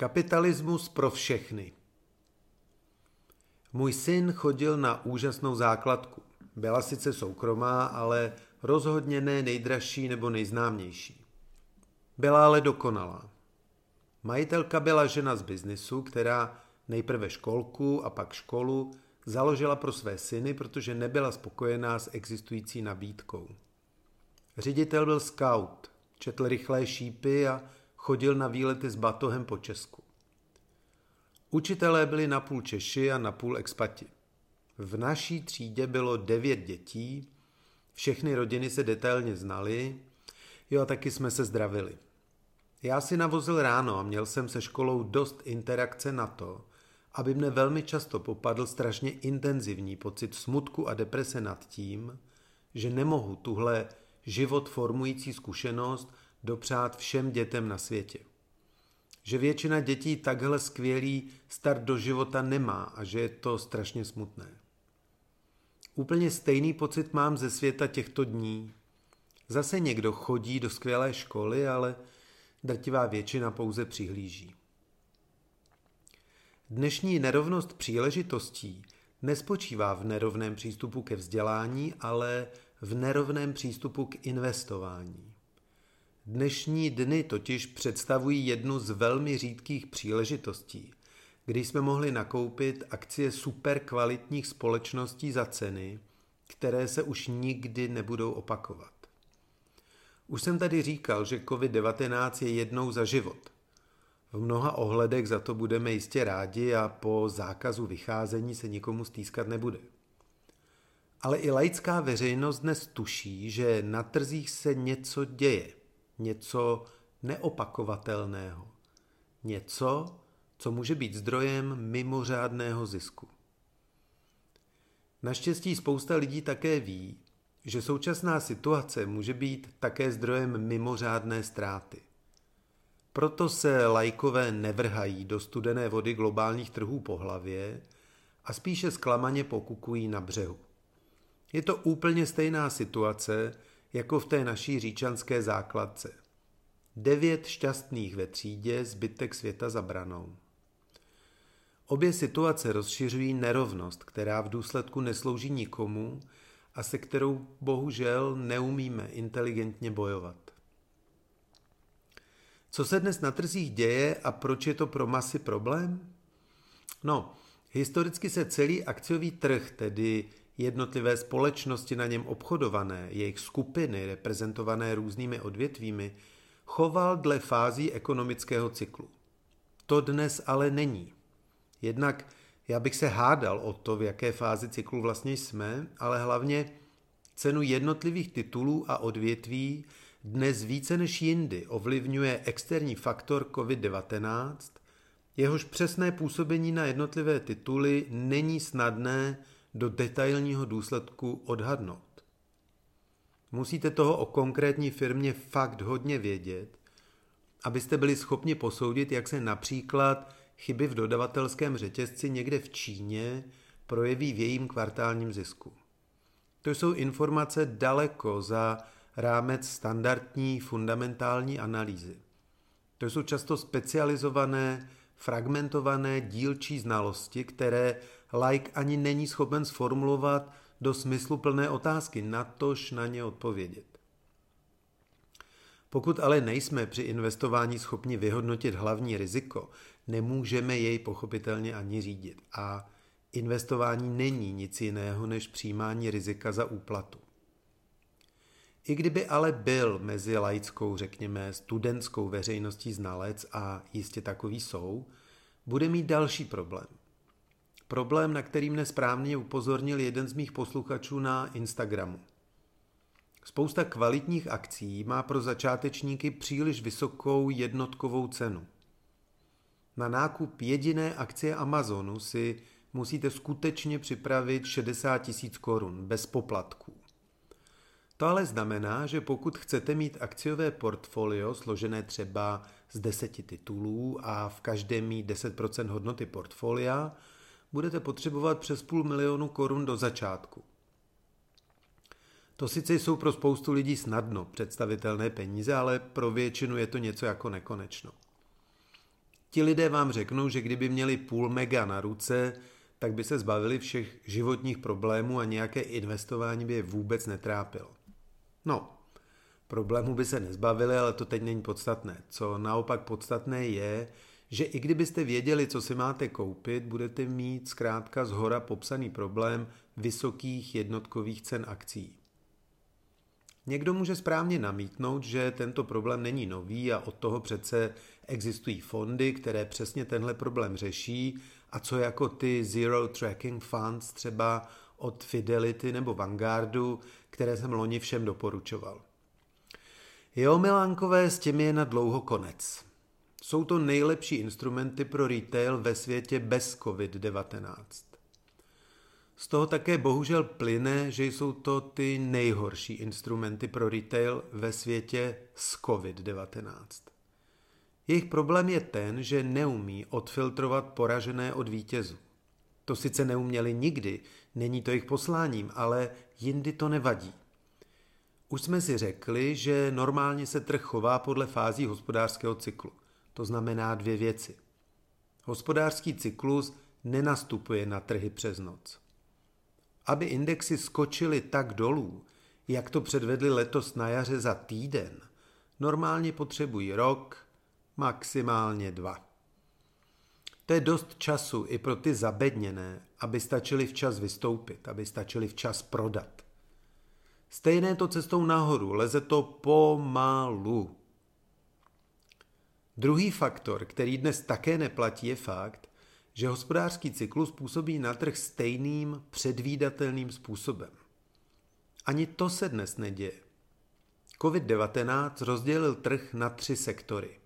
Kapitalismus pro všechny. Můj syn chodil na úžasnou základku. Byla sice soukromá, ale rozhodně ne nejdražší nebo nejznámější. Byla ale dokonalá. Majitelka byla žena z biznisu, která nejprve školku a pak školu založila pro své syny, protože nebyla spokojená s existující nabídkou. Ředitel byl scout, četl rychlé šípy a chodil na výlety s batohem po Česku. Učitelé byli napůl Češi a napůl expati. V naší třídě bylo devět dětí, všechny rodiny se detailně znaly, jo a taky jsme se zdravili. Já si navozil ráno a měl jsem se školou dost interakce na to, aby mne velmi často popadl strašně intenzivní pocit smutku a deprese nad tím, že nemohu tuhle život formující zkušenost dopřát všem dětem na světě. Že většina dětí takhle skvělý start do života nemá a že je to strašně smutné. Úplně stejný pocit mám ze světa těchto dní. Zase někdo chodí do skvělé školy, ale drtivá většina pouze přihlíží. Dnešní nerovnost příležitostí nespočívá v nerovném přístupu ke vzdělání, ale v nerovném přístupu k investování. Dnešní dny totiž představují jednu z velmi řídkých příležitostí, kdy jsme mohli nakoupit akcie super kvalitních společností za ceny, které se už nikdy nebudou opakovat. Už jsem tady říkal, že COVID-19 je jednou za život. V mnoha ohledech za to budeme jistě rádi a po zákazu vycházení se nikomu stýskat nebude. Ale i laická veřejnost dnes tuší, že na trzích se něco děje, něco neopakovatelného, něco, co může být zdrojem mimořádného zisku. Naštěstí spousta lidí také ví, že současná situace může být také zdrojem mimořádné ztráty. Proto se lajkové nevrhají do studené vody globálních trhů po hlavě a spíše zklamaně pokukují na břehu. Je to úplně stejná situace jako v té naší říčanské základce. Devět šťastných ve třídě, zbytek světa za branou. Obě situace rozšiřují nerovnost, která v důsledku neslouží nikomu a se kterou bohužel neumíme inteligentně bojovat. Co se dnes na trzích děje a proč je to pro masy problém? No, historicky se celý akciový trh, tedy jednotlivé společnosti na něm obchodované, jejich skupiny reprezentované různými odvětvími, choval dle fází ekonomického cyklu. To dnes ale není. Jednak já bych se hádal o to, v jaké fázi cyklu vlastně jsme, ale hlavně cenu jednotlivých titulů a odvětví dnes více než jindy ovlivňuje externí faktor COVID-19, jehož přesné působení na jednotlivé tituly není snadné do detailního důsledku odhadnout. Musíte toho o konkrétní firmě fakt hodně vědět, abyste byli schopni posoudit, jak se například chyby v dodavatelském řetězci někde v Číně projeví v jejím kvartálním zisku. To jsou informace daleko za rámec standardní fundamentální analýzy. To jsou často specializované, fragmentované dílčí znalosti, které like ani není schopen sformulovat do smysluplné otázky, natož na ně odpovědět. Pokud ale nejsme při investování schopni vyhodnotit hlavní riziko, nemůžeme jej pochopitelně ani řídit. A investování není nic jiného než přijímání rizika za úplatu. I kdyby ale byl mezi laickou, řekněme, studentskou veřejností znalec a jistě takový jsou, bude mít další problém. Problém, na který mne správně upozornil jeden z mých posluchačů na Instagramu. Spousta kvalitních akcí má pro začátečníky příliš vysokou jednotkovou cenu. Na nákup jediné akcie Amazonu si musíte skutečně připravit 60 tisíc korun bez poplatků. To ale znamená, že pokud chcete mít akciové portfolio složené třeba z deseti titulů a v každém mít 10% hodnoty portfolia, budete potřebovat přes půl milionu korun do začátku. To sice jsou pro spoustu lidí snadno představitelné peníze, ale pro většinu je to něco jako nekonečno. Ti lidé vám řeknou, že kdyby měli půl mega na ruce, tak by se zbavili všech životních problémů a nějaké investování by je vůbec netrápilo. No, problémů by se nezbavili, ale to teď není podstatné. Co naopak podstatné je, že i kdybyste věděli, co si máte koupit, budete mít zkrátka z hora popsaný problém vysokých jednotkových cen akcí. Někdo může správně namítnout, že tento problém není nový a od toho přece existují fondy, které přesně tenhle problém řeší a co jako ty Zero Tracking Funds třeba od Fidelity nebo Vanguardu, které jsem loni všem doporučoval. Jo, milánkové, s těmi je na dlouho konec. Jsou to nejlepší instrumenty pro retail ve světě bez COVID-19. Z toho také bohužel plyne, že jsou to ty nejhorší instrumenty pro retail ve světě s COVID-19. Jejich problém je ten, že neumí odfiltrovat poražené od vítězů. To sice neuměli nikdy, není to jejich posláním, ale jindy to nevadí. Už jsme si řekli, že normálně se trh chová podle fází hospodářského cyklu. To znamená dvě věci. Hospodářský cyklus nenastupuje na trhy přes noc. Aby indexy skočily tak dolů, jak to předvedli letos na jaře za týden, normálně potřebují rok, maximálně dva. To je dost času i pro ty zabedněné, aby stačili včas vystoupit, aby stačili včas prodat. Stejné to cestou nahoru, leze to pomalu. Druhý faktor, který dnes také neplatí, je fakt, že hospodářský cyklus působí na trh stejným předvídatelným způsobem. Ani to se dnes neděje. COVID-19 rozdělil trh na tři sektory.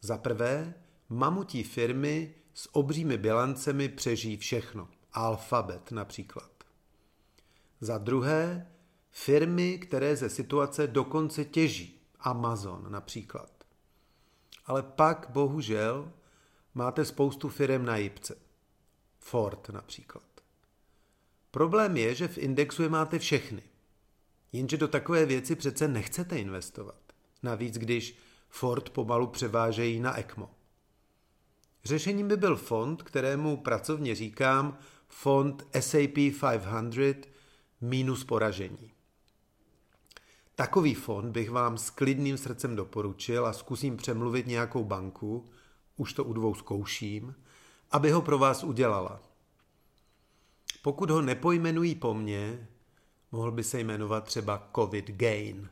Za prvé, mamutí firmy s obřími bilancemi přežijí všechno. Alphabet například. Za druhé, firmy, které ze situace dokonce těží. Amazon například. Ale pak, bohužel, máte spoustu firm na jipce. Ford například. Problém je, že v indexu je máte všechny. Jenže do takové věci přece nechcete investovat. Navíc, když Ford pomalu převážejí na ECMO. Řešením by byl fond, kterému pracovně říkám fond SAP 500 minus poražení. Takový fond bych vám s klidným srdcem doporučil a zkusím přemluvit nějakou banku, už to u dvou zkouším, aby ho pro vás udělala. Pokud ho nepojmenují po mně, mohl by se jmenovat třeba COVID Gain.